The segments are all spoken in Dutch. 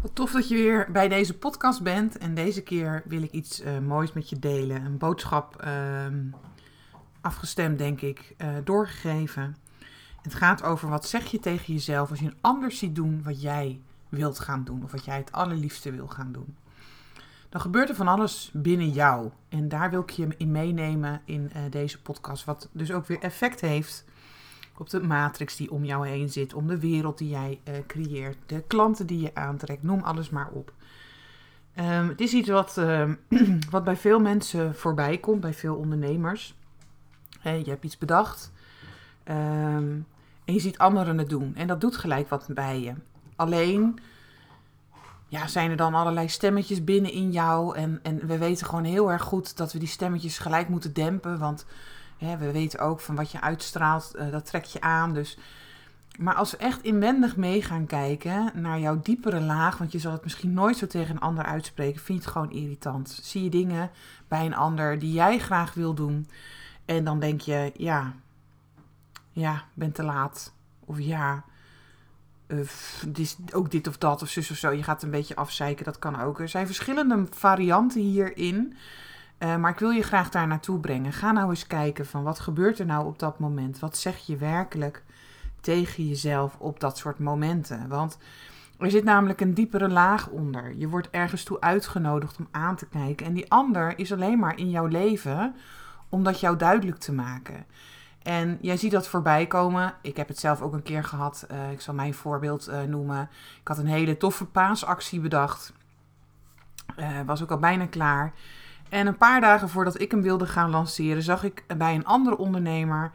Wat tof dat je weer bij deze podcast bent. En deze keer wil ik iets uh, moois met je delen. Een boodschap uh, afgestemd, denk ik, uh, doorgegeven. Het gaat over wat zeg je tegen jezelf als je een ander ziet doen wat jij wilt gaan doen. Of wat jij het allerliefste wil gaan doen. Dan gebeurt er van alles binnen jou. En daar wil ik je in meenemen in uh, deze podcast. Wat dus ook weer effect heeft op de matrix die om jou heen zit. Om de wereld die jij uh, creëert. De klanten die je aantrekt. Noem alles maar op. Um, het is iets wat, uh, wat bij veel mensen voorbij komt. Bij veel ondernemers. Je hebt iets bedacht. Um, en je ziet anderen het doen. En dat doet gelijk wat bij je. Alleen ja, zijn er dan allerlei stemmetjes binnen in jou. En, en we weten gewoon heel erg goed dat we die stemmetjes gelijk moeten dempen. Want we weten ook van wat je uitstraalt, uh, dat trek je aan. Dus. Maar als we echt inwendig mee gaan kijken naar jouw diepere laag, want je zal het misschien nooit zo tegen een ander uitspreken, vind je het gewoon irritant. Zie je dingen bij een ander die jij graag wil doen. En dan denk je, ja, ja, ben te laat. Of ja, dit, ook dit of dat of zus of zo. Je gaat een beetje afzeiken, dat kan ook. Er zijn verschillende varianten hierin. Uh, maar ik wil je graag daar naartoe brengen. Ga nou eens kijken van wat gebeurt er nou op dat moment? Wat zeg je werkelijk tegen jezelf op dat soort momenten? Want er zit namelijk een diepere laag onder. Je wordt ergens toe uitgenodigd om aan te kijken. En die ander is alleen maar in jouw leven om dat jou duidelijk te maken. En jij ziet dat voorbij komen. Ik heb het zelf ook een keer gehad. Uh, ik zal mijn voorbeeld uh, noemen. Ik had een hele toffe paasactie bedacht. Was ook al bijna klaar. En een paar dagen voordat ik hem wilde gaan lanceren, zag ik bij een andere ondernemer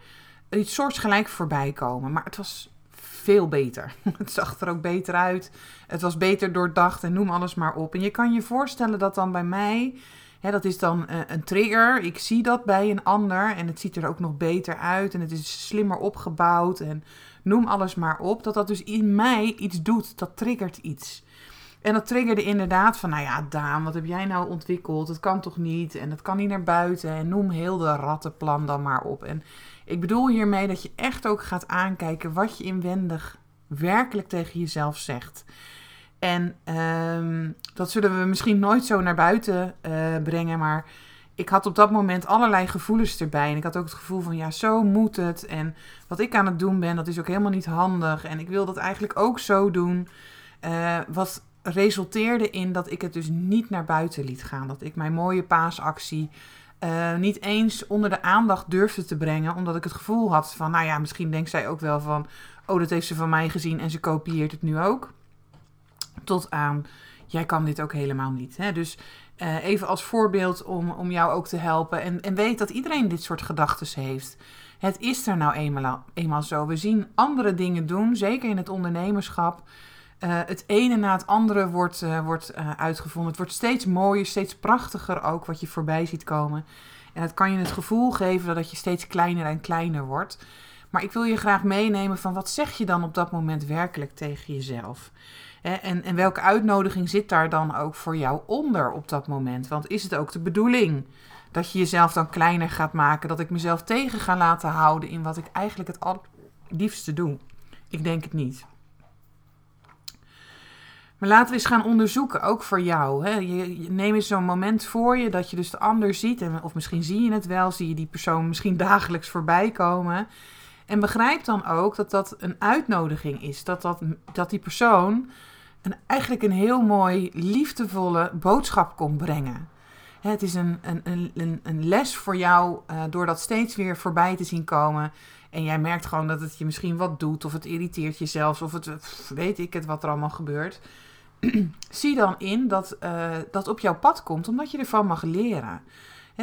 iets soortgelijk voorbij komen. Maar het was veel beter. Het zag er ook beter uit. Het was beter doordacht en noem alles maar op. En je kan je voorstellen dat dan bij mij Hè, dat is dan uh, een trigger. Ik zie dat bij een ander en het ziet er ook nog beter uit en het is slimmer opgebouwd en noem alles maar op. Dat dat dus in mij iets doet, dat triggert iets. En dat triggerde inderdaad van, nou ja, Daan, wat heb jij nou ontwikkeld? Het kan toch niet? En het kan niet naar buiten. En noem heel de rattenplan dan maar op. En ik bedoel hiermee dat je echt ook gaat aankijken wat je inwendig werkelijk tegen jezelf zegt. En um, dat zullen we misschien nooit zo naar buiten uh, brengen, maar ik had op dat moment allerlei gevoelens erbij. En ik had ook het gevoel van, ja, zo moet het. En wat ik aan het doen ben, dat is ook helemaal niet handig. En ik wil dat eigenlijk ook zo doen. Uh, wat resulteerde in dat ik het dus niet naar buiten liet gaan. Dat ik mijn mooie paasactie uh, niet eens onder de aandacht durfde te brengen. Omdat ik het gevoel had van, nou ja, misschien denkt zij ook wel van... Oh, dat heeft ze van mij gezien en ze kopieert het nu ook tot aan jij kan dit ook helemaal niet. Hè? Dus uh, even als voorbeeld om, om jou ook te helpen. En, en weet dat iedereen dit soort gedachten heeft. Het is er nou eenmaal, eenmaal zo. We zien andere dingen doen, zeker in het ondernemerschap. Uh, het ene na het andere wordt, uh, wordt uitgevonden. Het wordt steeds mooier, steeds prachtiger ook wat je voorbij ziet komen. En het kan je het gevoel geven dat je steeds kleiner en kleiner wordt. Maar ik wil je graag meenemen van wat zeg je dan op dat moment werkelijk tegen jezelf? En, en welke uitnodiging zit daar dan ook voor jou onder op dat moment? Want is het ook de bedoeling dat je jezelf dan kleiner gaat maken? Dat ik mezelf tegen ga laten houden in wat ik eigenlijk het allerliefste doe? Ik denk het niet. Maar laten we eens gaan onderzoeken, ook voor jou. Hè. Je, je, neem eens zo'n moment voor je dat je dus de ander ziet. En, of misschien zie je het wel, zie je die persoon misschien dagelijks voorbij komen. En begrijp dan ook dat dat een uitnodiging is. Dat, dat, dat die persoon een, eigenlijk een heel mooi, liefdevolle boodschap komt brengen. Het is een, een, een, een les voor jou uh, door dat steeds weer voorbij te zien komen. En jij merkt gewoon dat het je misschien wat doet, of het irriteert je zelfs, of het weet ik het wat er allemaal gebeurt. Zie dan in dat uh, dat op jouw pad komt, omdat je ervan mag leren.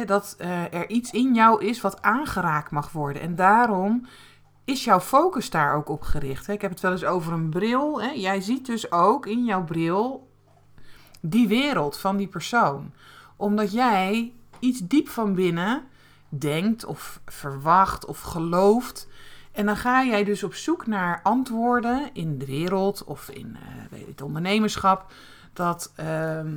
Dat uh, er iets in jou is wat aangeraakt mag worden. En daarom is jouw focus daar ook op gericht? Ik heb het wel eens over een bril. Jij ziet dus ook in jouw bril die wereld van die persoon. Omdat jij iets diep van binnen denkt of verwacht of gelooft. En dan ga jij dus op zoek naar antwoorden in de wereld of in weet het ondernemerschap. Dat, uh, uh,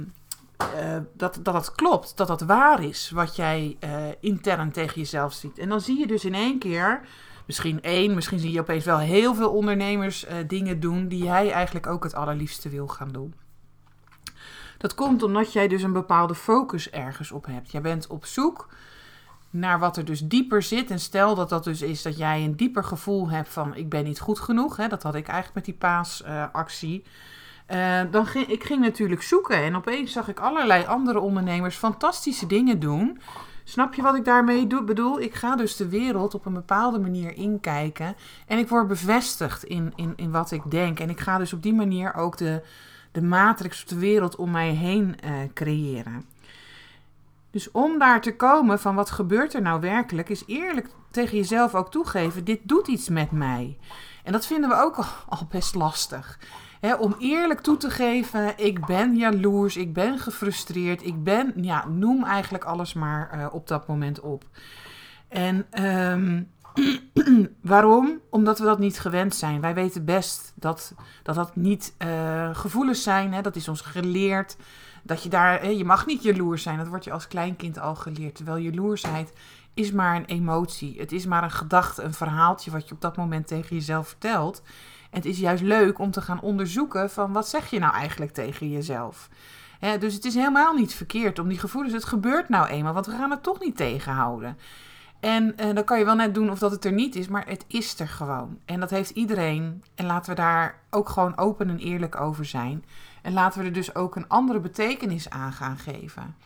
dat, dat dat klopt, dat dat waar is wat jij uh, intern tegen jezelf ziet. En dan zie je dus in één keer, misschien één, misschien zie je opeens wel heel veel ondernemers dingen doen die jij eigenlijk ook het allerliefste wil gaan doen. Dat komt omdat jij dus een bepaalde focus ergens op hebt. Jij bent op zoek naar wat er dus dieper zit. En stel dat dat dus is dat jij een dieper gevoel hebt van ik ben niet goed genoeg. Hè, dat had ik eigenlijk met die paasactie. Uh, dan ging ik ging natuurlijk zoeken en opeens zag ik allerlei andere ondernemers fantastische dingen doen. Snap je wat ik daarmee doe, bedoel? Ik ga dus de wereld op een bepaalde manier inkijken. En ik word bevestigd in, in, in wat ik denk. En ik ga dus op die manier ook de, de matrix op de wereld om mij heen uh, creëren. Dus om daar te komen van wat gebeurt er nou werkelijk, is eerlijk tegen jezelf ook toegeven: dit doet iets met mij. En dat vinden we ook al best lastig. Om eerlijk toe te geven: ik ben jaloers, ik ben gefrustreerd, ik ben, ja, noem eigenlijk alles maar uh, op dat moment op. En um, waarom? Omdat we dat niet gewend zijn. Wij weten best dat dat, dat niet uh, gevoelens zijn. Hè? Dat is ons geleerd. Dat je daar, je mag niet jaloers zijn. Dat wordt je als kleinkind al geleerd. Terwijl jaloersheid is maar een emotie. Het is maar een gedachte, een verhaaltje wat je op dat moment tegen jezelf vertelt. En het is juist leuk om te gaan onderzoeken van wat zeg je nou eigenlijk tegen jezelf. Dus het is helemaal niet verkeerd om die gevoelens. Het gebeurt nou eenmaal, want we gaan het toch niet tegenhouden. En uh, dan kan je wel net doen of dat het er niet is, maar het is er gewoon. En dat heeft iedereen. En laten we daar ook gewoon open en eerlijk over zijn. En laten we er dus ook een andere betekenis aan gaan geven.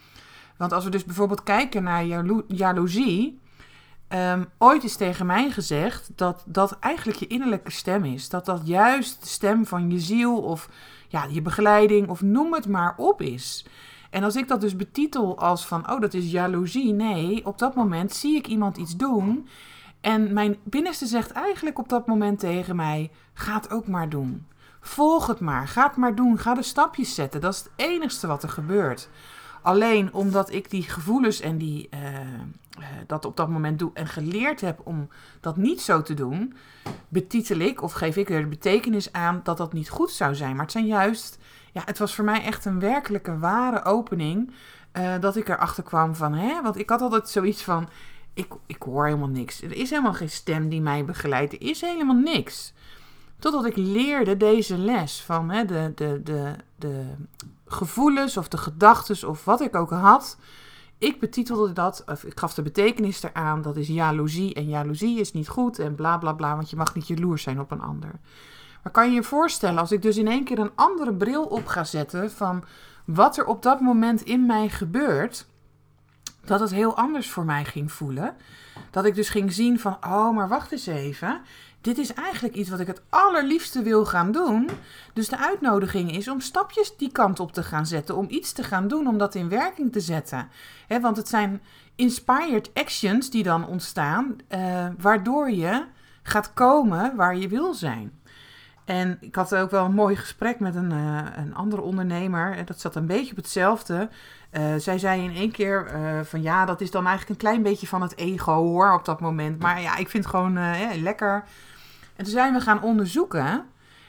Want als we dus bijvoorbeeld kijken naar jalo jaloezie. Um, ooit is tegen mij gezegd dat dat eigenlijk je innerlijke stem is. Dat dat juist de stem van je ziel of ja, je begeleiding of noem het maar op is. En als ik dat dus betitel als van, oh, dat is jaloezie. Nee, op dat moment zie ik iemand iets doen. En mijn binnenste zegt eigenlijk op dat moment tegen mij, ga het ook maar doen. Volg het maar, ga het maar doen, ga de stapjes zetten. Dat is het enigste wat er gebeurt. Alleen omdat ik die gevoelens en die, uh, uh, dat op dat moment doe en geleerd heb om dat niet zo te doen, betitel ik of geef ik er de betekenis aan dat dat niet goed zou zijn. Maar het zijn juist, ja, het was voor mij echt een werkelijke ware opening uh, dat ik erachter kwam van, hè, want ik had altijd zoiets van, ik, ik hoor helemaal niks. Er is helemaal geen stem die mij begeleidt, er is helemaal niks. Totdat ik leerde deze les van hè, de, de, de, de gevoelens of de gedachten of wat ik ook had. Ik betitelde dat, of ik gaf de betekenis eraan, dat is jaloezie. En jaloezie is niet goed en bla bla bla, want je mag niet jaloers zijn op een ander. Maar kan je je voorstellen, als ik dus in één keer een andere bril op ga zetten van wat er op dat moment in mij gebeurt, dat het heel anders voor mij ging voelen. Dat ik dus ging zien van, oh, maar wacht eens even dit is eigenlijk iets wat ik het allerliefste wil gaan doen. Dus de uitnodiging is om stapjes die kant op te gaan zetten. Om iets te gaan doen, om dat in werking te zetten. Want het zijn inspired actions die dan ontstaan, uh, waardoor je gaat komen waar je wil zijn. En ik had ook wel een mooi gesprek met een, uh, een andere ondernemer. En dat zat een beetje op hetzelfde. Uh, zij zei in één keer uh, van ja, dat is dan eigenlijk een klein beetje van het ego hoor op dat moment. Maar ja, ik vind het gewoon lekker en toen zijn we gaan onderzoeken.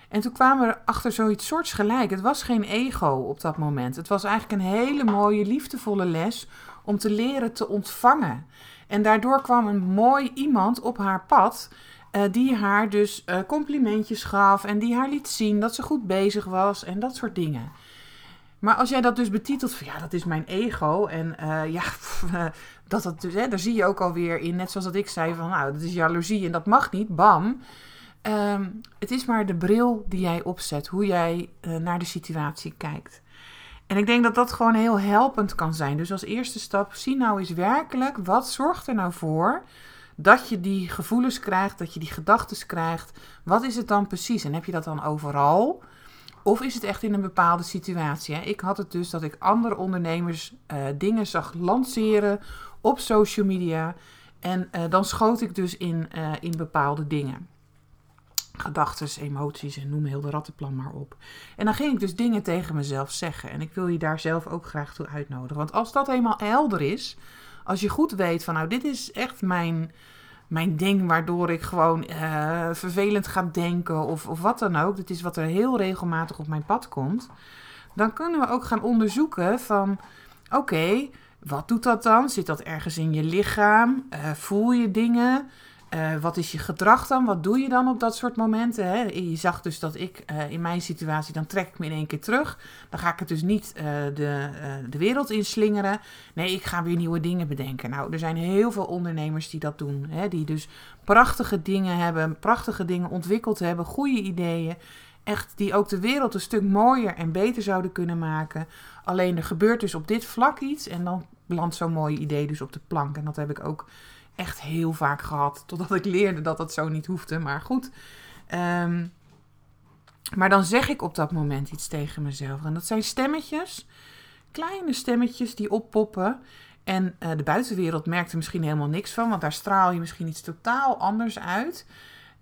En toen kwamen we achter zoiets soortsgelijk. Het was geen ego op dat moment. Het was eigenlijk een hele mooie, liefdevolle les om te leren te ontvangen. En daardoor kwam een mooi iemand op haar pad. Uh, die haar dus uh, complimentjes gaf en die haar liet zien dat ze goed bezig was en dat soort dingen. Maar als jij dat dus betitelt van ja, dat is mijn ego. En uh, ja, dat dat dus, hè, daar zie je ook alweer in, net zoals dat ik zei van nou, dat is jaloezie en dat mag niet, bam. Um, het is maar de bril die jij opzet, hoe jij naar de situatie kijkt. En ik denk dat dat gewoon heel helpend kan zijn. Dus als eerste stap, zie nou eens werkelijk wat zorgt er nou voor dat je die gevoelens krijgt, dat je die gedachten krijgt. Wat is het dan precies? En heb je dat dan overal? Of is het echt in een bepaalde situatie? Ik had het dus dat ik andere ondernemers uh, dingen zag lanceren op social media. En eh, dan schoot ik dus in, eh, in bepaalde dingen. Gedachten, emoties en noem heel de rattenplan maar op. En dan ging ik dus dingen tegen mezelf zeggen. En ik wil je daar zelf ook graag toe uitnodigen. Want als dat eenmaal helder is, als je goed weet van nou, dit is echt mijn, mijn ding waardoor ik gewoon uh, vervelend ga denken of, of wat dan ook. Dit is wat er heel regelmatig op mijn pad komt. Dan kunnen we ook gaan onderzoeken van oké, wat doet dat dan? Zit dat ergens in je lichaam? Uh, voel je dingen? Uh, wat is je gedrag dan? Wat doe je dan op dat soort momenten? Hè? Je zag dus dat ik uh, in mijn situatie, dan trek ik me in één keer terug. Dan ga ik het dus niet uh, de, de wereld inslingeren. Nee, ik ga weer nieuwe dingen bedenken. Nou, er zijn heel veel ondernemers die dat doen. Hè? Die dus prachtige dingen hebben, prachtige dingen ontwikkeld hebben, goede ideeën. Echt, die ook de wereld een stuk mooier en beter zouden kunnen maken. Alleen er gebeurt dus op dit vlak iets en dan landt zo'n mooi idee dus op de plank. En dat heb ik ook echt heel vaak gehad. Totdat ik leerde dat dat zo niet hoefde. Maar goed. Um, maar dan zeg ik op dat moment iets tegen mezelf. En dat zijn stemmetjes. Kleine stemmetjes die oppoppen. En uh, de buitenwereld merkt er misschien helemaal niks van. Want daar straal je misschien iets totaal anders uit.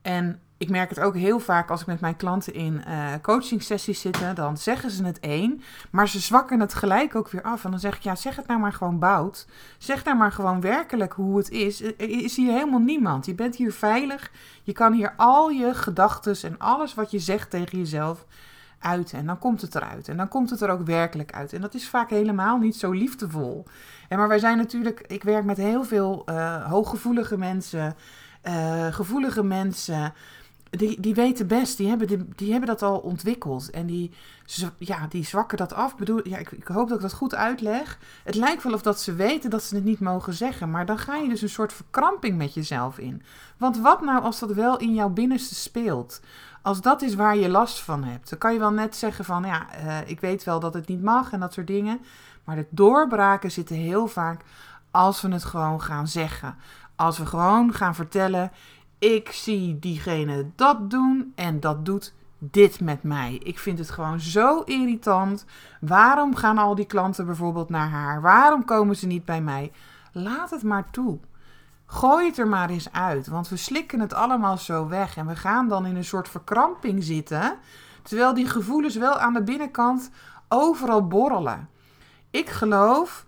En ik merk het ook heel vaak als ik met mijn klanten in uh, coaching sessies zit. Dan zeggen ze het één, maar ze zwakken het gelijk ook weer af. En dan zeg ik, ja, zeg het nou maar gewoon bout. Zeg nou maar gewoon werkelijk hoe het is. Er is hier helemaal niemand. Je bent hier veilig. Je kan hier al je gedachten en alles wat je zegt tegen jezelf uiten. En dan komt het eruit. En dan komt het er ook werkelijk uit. En dat is vaak helemaal niet zo liefdevol. En maar wij zijn natuurlijk, ik werk met heel veel uh, hooggevoelige mensen, uh, gevoelige mensen die, die weten best, die hebben, die, hebben dat al ontwikkeld. En die, ja, die zwakken dat af. Ik bedoel, ja, ik, ik, hoop dat ik dat goed uitleg. Het lijkt wel of dat ze weten dat ze het niet mogen zeggen. Maar dan ga je dus een soort verkramping met jezelf in. Want wat nou als dat wel in jouw binnenste speelt? Als dat is waar je last van hebt. Dan kan je wel net zeggen van, ja, uh, ik weet wel dat het niet mag en dat soort dingen. Maar de doorbraken zitten heel vaak als we het gewoon gaan zeggen. Als we gewoon gaan vertellen ik zie diegene dat doen en dat doet dit met mij. Ik vind het gewoon zo irritant. Waarom gaan al die klanten bijvoorbeeld naar haar? Waarom komen ze niet bij mij? Laat het maar toe. Gooi het er maar eens uit, want we slikken het allemaal zo weg en we gaan dan in een soort verkramping zitten, terwijl die gevoelens wel aan de binnenkant overal borrelen. Ik geloof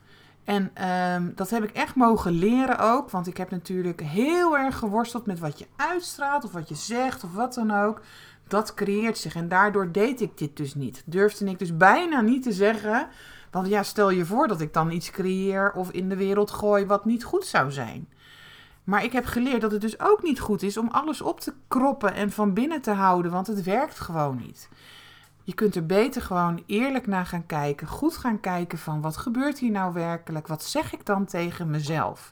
en um, dat heb ik echt mogen leren ook. Want ik heb natuurlijk heel erg geworsteld met wat je uitstraalt of wat je zegt of wat dan ook. Dat creëert zich. En daardoor deed ik dit dus niet. Durfde ik dus bijna niet te zeggen. Want ja, stel je voor dat ik dan iets creëer of in de wereld gooi wat niet goed zou zijn. Maar ik heb geleerd dat het dus ook niet goed is om alles op te kroppen en van binnen te houden, want het werkt gewoon niet. Je kunt er beter gewoon eerlijk naar gaan kijken. Goed gaan kijken van wat gebeurt hier nou werkelijk? Wat zeg ik dan tegen mezelf?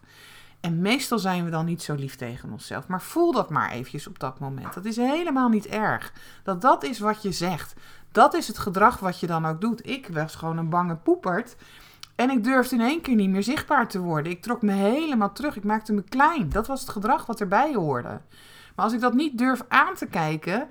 En meestal zijn we dan niet zo lief tegen onszelf. Maar voel dat maar eventjes op dat moment. Dat is helemaal niet erg. Dat dat is wat je zegt. Dat is het gedrag wat je dan ook doet. Ik was gewoon een bange poepert. En ik durfde in één keer niet meer zichtbaar te worden. Ik trok me helemaal terug. Ik maakte me klein. Dat was het gedrag wat erbij hoorde. Maar als ik dat niet durf aan te kijken,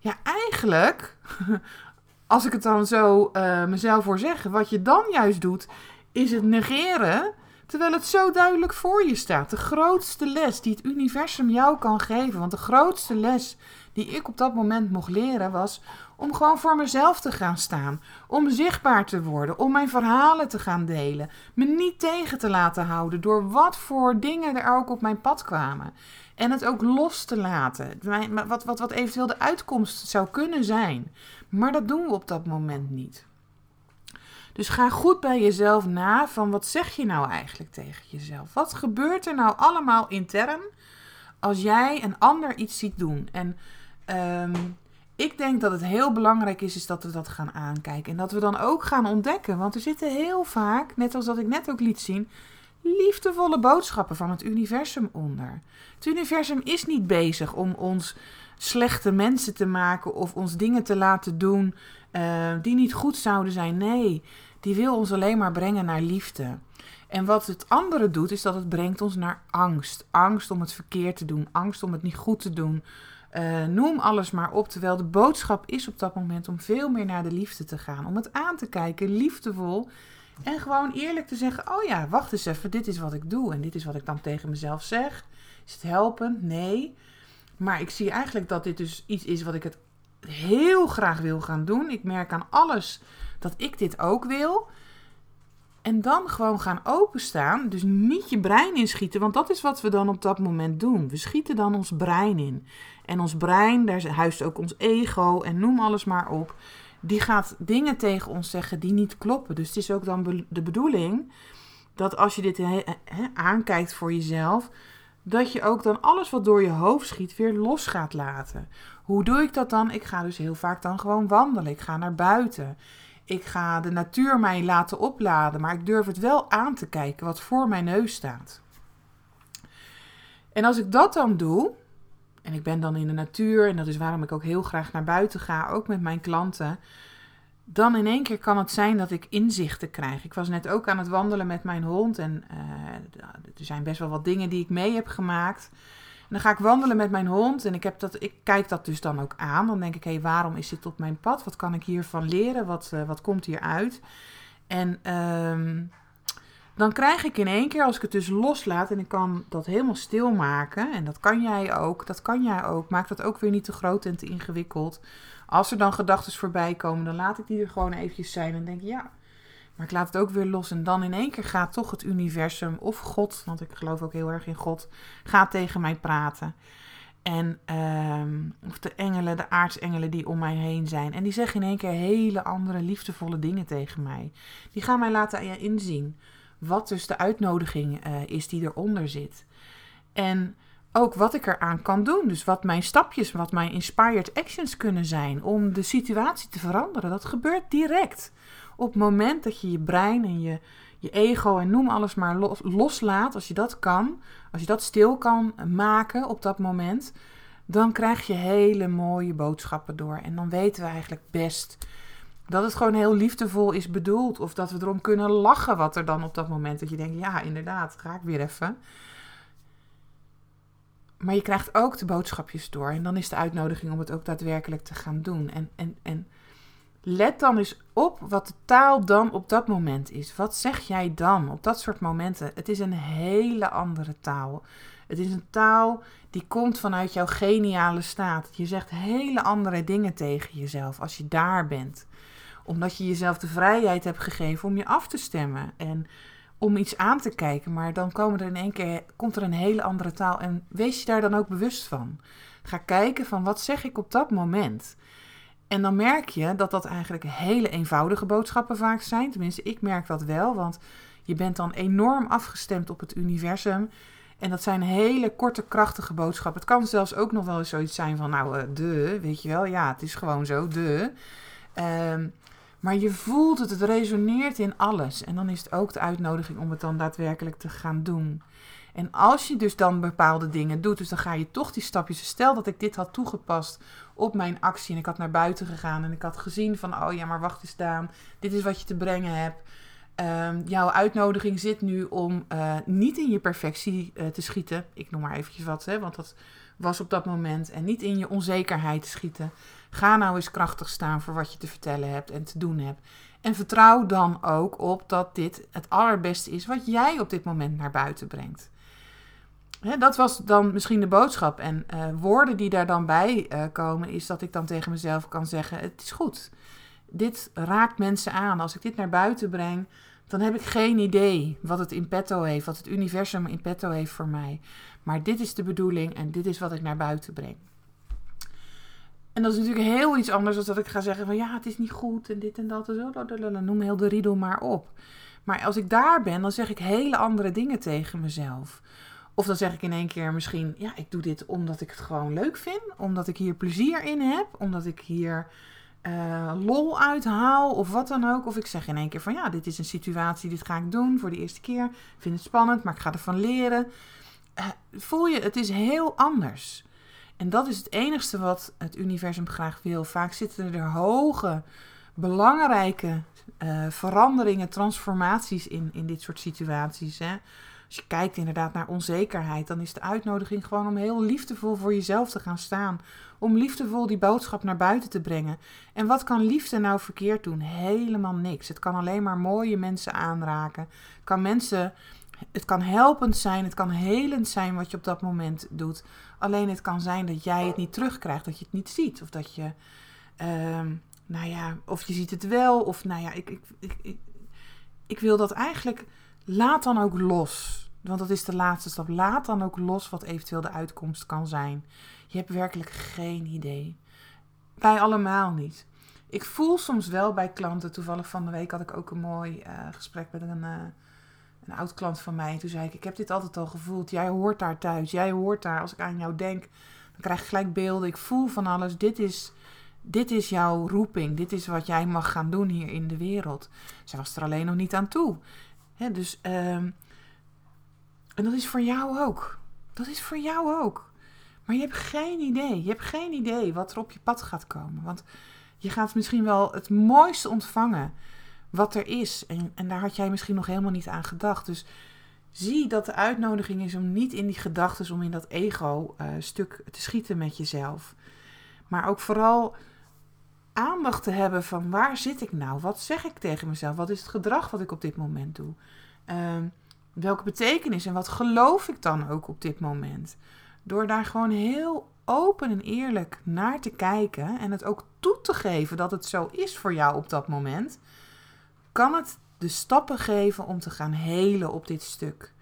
ja, eigenlijk als ik het dan zo uh, mezelf voor zeg, wat je dan juist doet, is het negeren. Terwijl het zo duidelijk voor je staat. De grootste les die het universum jou kan geven. Want de grootste les die ik op dat moment mocht leren was om gewoon voor mezelf te gaan staan. Om zichtbaar te worden. Om mijn verhalen te gaan delen. Me niet tegen te laten houden door wat voor dingen er ook op mijn pad kwamen. En het ook los te laten. Wat, wat, wat eventueel de uitkomst zou kunnen zijn. Maar dat doen we op dat moment niet. Dus ga goed bij jezelf na van wat zeg je nou eigenlijk tegen jezelf? Wat gebeurt er nou allemaal intern als jij een ander iets ziet doen? En um, ik denk dat het heel belangrijk is, is dat we dat gaan aankijken. En dat we dan ook gaan ontdekken. Want er zitten heel vaak, net als dat ik net ook liet zien, liefdevolle boodschappen van het universum onder. Het universum is niet bezig om ons slechte mensen te maken of ons dingen te laten doen uh, die niet goed zouden zijn. Nee, die wil ons alleen maar brengen naar liefde. En wat het andere doet, is dat het brengt ons naar angst. Angst om het verkeerd te doen, angst om het niet goed te doen. Uh, noem alles maar op. Terwijl de boodschap is op dat moment om veel meer naar de liefde te gaan. Om het aan te kijken, liefdevol. En gewoon eerlijk te zeggen: Oh ja, wacht eens even, dit is wat ik doe. En dit is wat ik dan tegen mezelf zeg. Is het helpend? Nee. Maar ik zie eigenlijk dat dit dus iets is wat ik het heel graag wil gaan doen. Ik merk aan alles dat ik dit ook wil. En dan gewoon gaan openstaan. Dus niet je brein inschieten, want dat is wat we dan op dat moment doen. We schieten dan ons brein in. En ons brein, daar huist ook ons ego en noem alles maar op. Die gaat dingen tegen ons zeggen die niet kloppen. Dus het is ook dan de bedoeling dat als je dit aankijkt voor jezelf, dat je ook dan alles wat door je hoofd schiet weer los gaat laten. Hoe doe ik dat dan? Ik ga dus heel vaak dan gewoon wandelen. Ik ga naar buiten. Ik ga de natuur mij laten opladen, maar ik durf het wel aan te kijken wat voor mijn neus staat. En als ik dat dan doe, en ik ben dan in de natuur, en dat is waarom ik ook heel graag naar buiten ga, ook met mijn klanten, dan in één keer kan het zijn dat ik inzichten krijg. Ik was net ook aan het wandelen met mijn hond en uh, er zijn best wel wat dingen die ik mee heb gemaakt dan ga ik wandelen met mijn hond en ik, heb dat, ik kijk dat dus dan ook aan. Dan denk ik, hé, hey, waarom is dit op mijn pad? Wat kan ik hiervan leren? Wat, uh, wat komt hieruit? En um, dan krijg ik in één keer, als ik het dus loslaat en ik kan dat helemaal stil maken, en dat kan jij ook, dat kan jij ook, maak dat ook weer niet te groot en te ingewikkeld. Als er dan gedachten voorbij komen, dan laat ik die er gewoon eventjes zijn en denk, ja, maar ik laat het ook weer los. En dan in één keer gaat toch het universum of God, want ik geloof ook heel erg in God, gaat tegen mij praten. En uh, of de engelen, de aartsengelen die om mij heen zijn. En die zeggen in één keer hele andere liefdevolle dingen tegen mij. Die gaan mij laten inzien wat dus de uitnodiging uh, is die eronder zit. En ook wat ik eraan kan doen. Dus wat mijn stapjes, wat mijn inspired actions kunnen zijn om de situatie te veranderen. Dat gebeurt direct op het moment dat je je brein en je, je ego en noem alles maar los, loslaat, als je dat kan, als je dat stil kan maken op dat moment, dan krijg je hele mooie boodschappen door. En dan weten we eigenlijk best dat het gewoon heel liefdevol is bedoeld. Of dat we erom kunnen lachen wat er dan op dat moment. Dat je denkt, ja inderdaad, ga ik weer even. Maar je krijgt ook de boodschapjes door. En dan is de uitnodiging om het ook daadwerkelijk te gaan doen. En, en, en let dan eens op wat de taal dan op dat moment is. Wat zeg jij dan op dat soort momenten? Het is een hele andere taal. Het is een taal die komt vanuit jouw geniale staat. Je zegt hele andere dingen tegen jezelf als je daar bent. Omdat je jezelf de vrijheid hebt gegeven om je af te stemmen en om iets aan te kijken. Maar dan komen er in één keer, komt er een hele andere taal. En wees je daar dan ook bewust van. Ga kijken van wat zeg ik op dat moment. En dan merk je dat dat eigenlijk hele eenvoudige boodschappen vaak zijn. Tenminste, ik merk dat wel, want je bent dan enorm afgestemd op het universum. En dat zijn hele korte, krachtige boodschappen. Het kan zelfs ook nog wel eens zoiets zijn van, nou, uh, de, weet je wel. Ja, het is gewoon zo, de. Ehm, maar je voelt het, het resoneert in alles. En dan is het ook de uitnodiging om het dan daadwerkelijk te gaan doen. En als je dus dan bepaalde dingen doet, dus dan ga je toch die stapjes. Stel dat ik dit had toegepast op mijn actie en ik had naar buiten gegaan en ik had gezien van, oh ja, maar wacht eens Daan, dit is wat je te brengen hebt. Um, jouw uitnodiging zit nu om uh, niet in je perfectie uh, te schieten. Ik noem maar eventjes wat, hè, want dat was op dat moment. En niet in je onzekerheid te schieten. Ga nou eens krachtig staan voor wat je te vertellen hebt en te doen hebt. En vertrouw dan ook op dat dit het allerbeste is wat jij op dit moment naar buiten brengt dat was dan misschien de boodschap. En uh, woorden die daar dan bij uh, komen, is dat ik dan tegen mezelf kan zeggen: Het is goed. Dit raakt mensen aan. Als ik dit naar buiten breng, dan heb ik geen idee wat het in petto heeft, wat het universum in petto heeft voor mij. Maar dit is de bedoeling en dit is wat ik naar buiten breng. En dat is natuurlijk heel iets anders dan dat ik ga zeggen van ja, het is niet goed en dit en dat en zo. Noem heel de riedel maar op. Maar als ik daar ben, dan zeg ik hele andere dingen tegen mezelf. Of dan zeg ik in één keer misschien, ja, ik doe dit omdat ik het gewoon leuk vind. Omdat ik hier plezier in heb. Omdat ik hier uh, lol uithaal of wat dan ook. Of ik zeg in één keer van, ja, dit is een situatie, dit ga ik doen voor de eerste keer. Ik vind het spannend, maar ik ga ervan leren. Uh, voel je, het is heel anders. En dat is het enigste wat het universum graag wil. Vaak zitten er hoge, belangrijke uh, veranderingen, transformaties in, in dit soort situaties. Hè? Als je kijkt inderdaad naar onzekerheid, dan is de uitnodiging gewoon om heel liefdevol voor jezelf te gaan staan. Om liefdevol die boodschap naar buiten te brengen. En wat kan liefde nou verkeerd doen? Helemaal niks. Het kan alleen maar mooie mensen aanraken. Het kan mensen. Het kan helpend zijn, het kan helend zijn wat je op dat moment doet. Alleen het kan zijn dat jij het niet terugkrijgt, dat je het niet ziet. Of dat je, ehm, nou ja, of je ziet het wel. Of nou ja, ik, ik, ik, ik, ik wil dat eigenlijk laat dan ook los. Want dat is de laatste stap. Laat dan ook los wat eventueel de uitkomst kan zijn. Je hebt werkelijk geen idee. Wij allemaal niet. Ik voel soms wel bij klanten. Toevallig van de week had ik ook een mooi uh, gesprek met een, uh, een oud klant van mij. En toen zei ik: Ik heb dit altijd al gevoeld. Jij hoort daar thuis. Jij hoort daar. Als ik aan jou denk, dan krijg ik gelijk beelden. Ik voel van alles. Dit is, dit is jouw roeping. Dit is wat jij mag gaan doen hier in de wereld. Zij was er alleen nog niet aan toe dus, um, en dat is voor jou ook. Dat is voor jou ook. Maar je hebt geen idee. Je hebt geen idee wat er op je pad gaat komen. Want je gaat misschien wel het mooiste ontvangen wat er is. En, en daar had jij misschien nog helemaal niet aan gedacht. Dus zie dat de uitnodiging is om niet in die gedachten, om in dat ego-stuk te schieten met jezelf. Maar ook vooral aandacht te hebben van waar zit ik nou? Wat zeg ik tegen mezelf? Wat is het gedrag wat ik op dit moment doe? Uh, welke betekenis en wat geloof ik dan ook op dit moment? Door daar gewoon heel open en eerlijk naar te kijken en het ook toe te geven dat het zo is voor jou op dat moment, kan het de stappen geven om te gaan helen op dit stuk.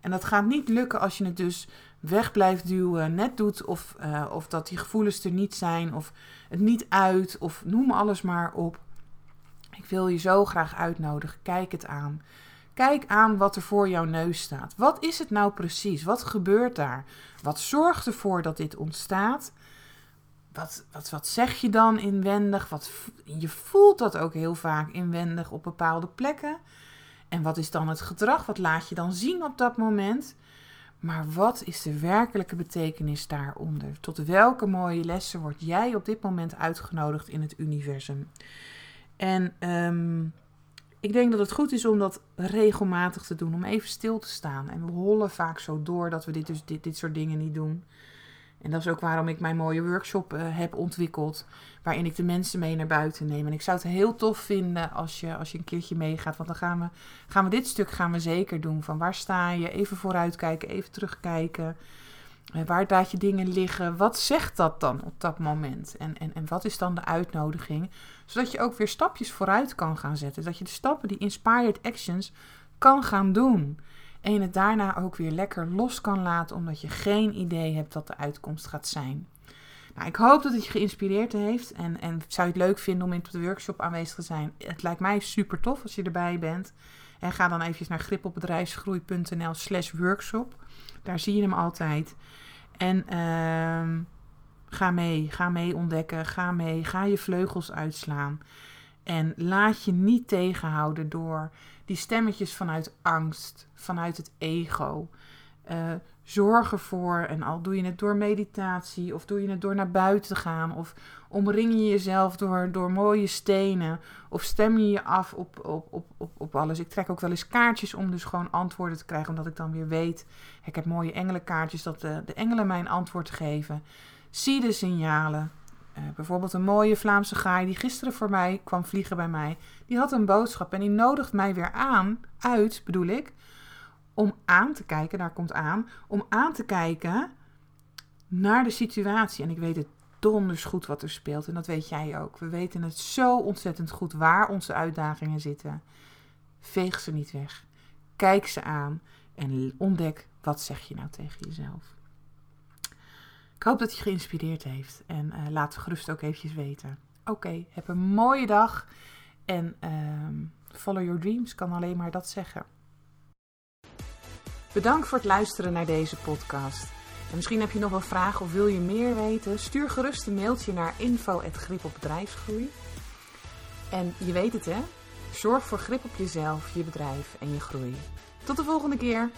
En dat gaat niet lukken als je het dus weg blijft duwen, net doet of, uh, of dat die gevoelens er niet zijn of het niet uit of noem alles maar op. Ik wil je zo graag uitnodigen. Kijk het aan. Kijk aan wat er voor jouw neus staat. Wat is het nou precies? Wat gebeurt daar? Wat zorgt ervoor dat dit ontstaat? Wat, wat, wat zeg je dan inwendig? Wat, je voelt dat ook heel vaak inwendig op bepaalde plekken. En wat is dan het gedrag? Wat laat je dan zien op dat moment? Maar wat is de werkelijke betekenis daaronder? Tot welke mooie lessen word jij op dit moment uitgenodigd in het universum? En um, ik denk dat het goed is om dat regelmatig te doen, om even stil te staan. En we hollen vaak zo door dat we dit, dus, dit, dit soort dingen niet doen. En dat is ook waarom ik mijn mooie workshop uh, heb ontwikkeld. Waarin ik de mensen mee naar buiten neem. En ik zou het heel tof vinden als je, als je een keertje meegaat. Want dan gaan we, gaan we dit stuk gaan we zeker doen. Van waar sta je? Even vooruitkijken, even terugkijken. Uh, waar laat je dingen liggen? Wat zegt dat dan op dat moment? En, en, en wat is dan de uitnodiging? Zodat je ook weer stapjes vooruit kan gaan zetten. Dat je de stappen, die inspired actions, kan gaan doen. En het daarna ook weer lekker los kan laten, omdat je geen idee hebt wat de uitkomst gaat zijn. Nou, ik hoop dat het je geïnspireerd heeft. En, en zou je het leuk vinden om in de workshop aanwezig te zijn? Het lijkt mij super tof als je erbij bent. En ga dan even naar gripopbedrijfsgroei.nl slash workshop. Daar zie je hem altijd. En uh, ga mee, ga mee ontdekken, ga mee, ga je vleugels uitslaan. En laat je niet tegenhouden door die stemmetjes vanuit angst, vanuit het ego. Uh, zorg ervoor, en al doe je het door meditatie, of doe je het door naar buiten te gaan, of omring je jezelf door, door mooie stenen, of stem je je af op, op, op, op, op alles. Ik trek ook wel eens kaartjes om dus gewoon antwoorden te krijgen, omdat ik dan weer weet, ik heb mooie engelenkaartjes, dat de, de engelen mij een antwoord geven. Zie de signalen. Uh, bijvoorbeeld een mooie Vlaamse gaai die gisteren voor mij kwam vliegen bij mij. Die had een boodschap en die nodigt mij weer aan, uit bedoel ik, om aan te kijken, daar komt aan, om aan te kijken naar de situatie. En ik weet het donders goed wat er speelt en dat weet jij ook. We weten het zo ontzettend goed waar onze uitdagingen zitten. Veeg ze niet weg. Kijk ze aan en ontdek wat zeg je nou tegen jezelf. Ik hoop dat je geïnspireerd heeft en uh, laat het gerust ook eventjes weten. Oké, heb een mooie dag en uh, follow your dreams, kan alleen maar dat zeggen. Bedankt voor het luisteren naar deze podcast. En misschien heb je nog een vraag of wil je meer weten? Stuur gerust een mailtje naar info@gripopbedrijfsgroei. En je weet het hè? Zorg voor grip op jezelf, je bedrijf en je groei. Tot de volgende keer.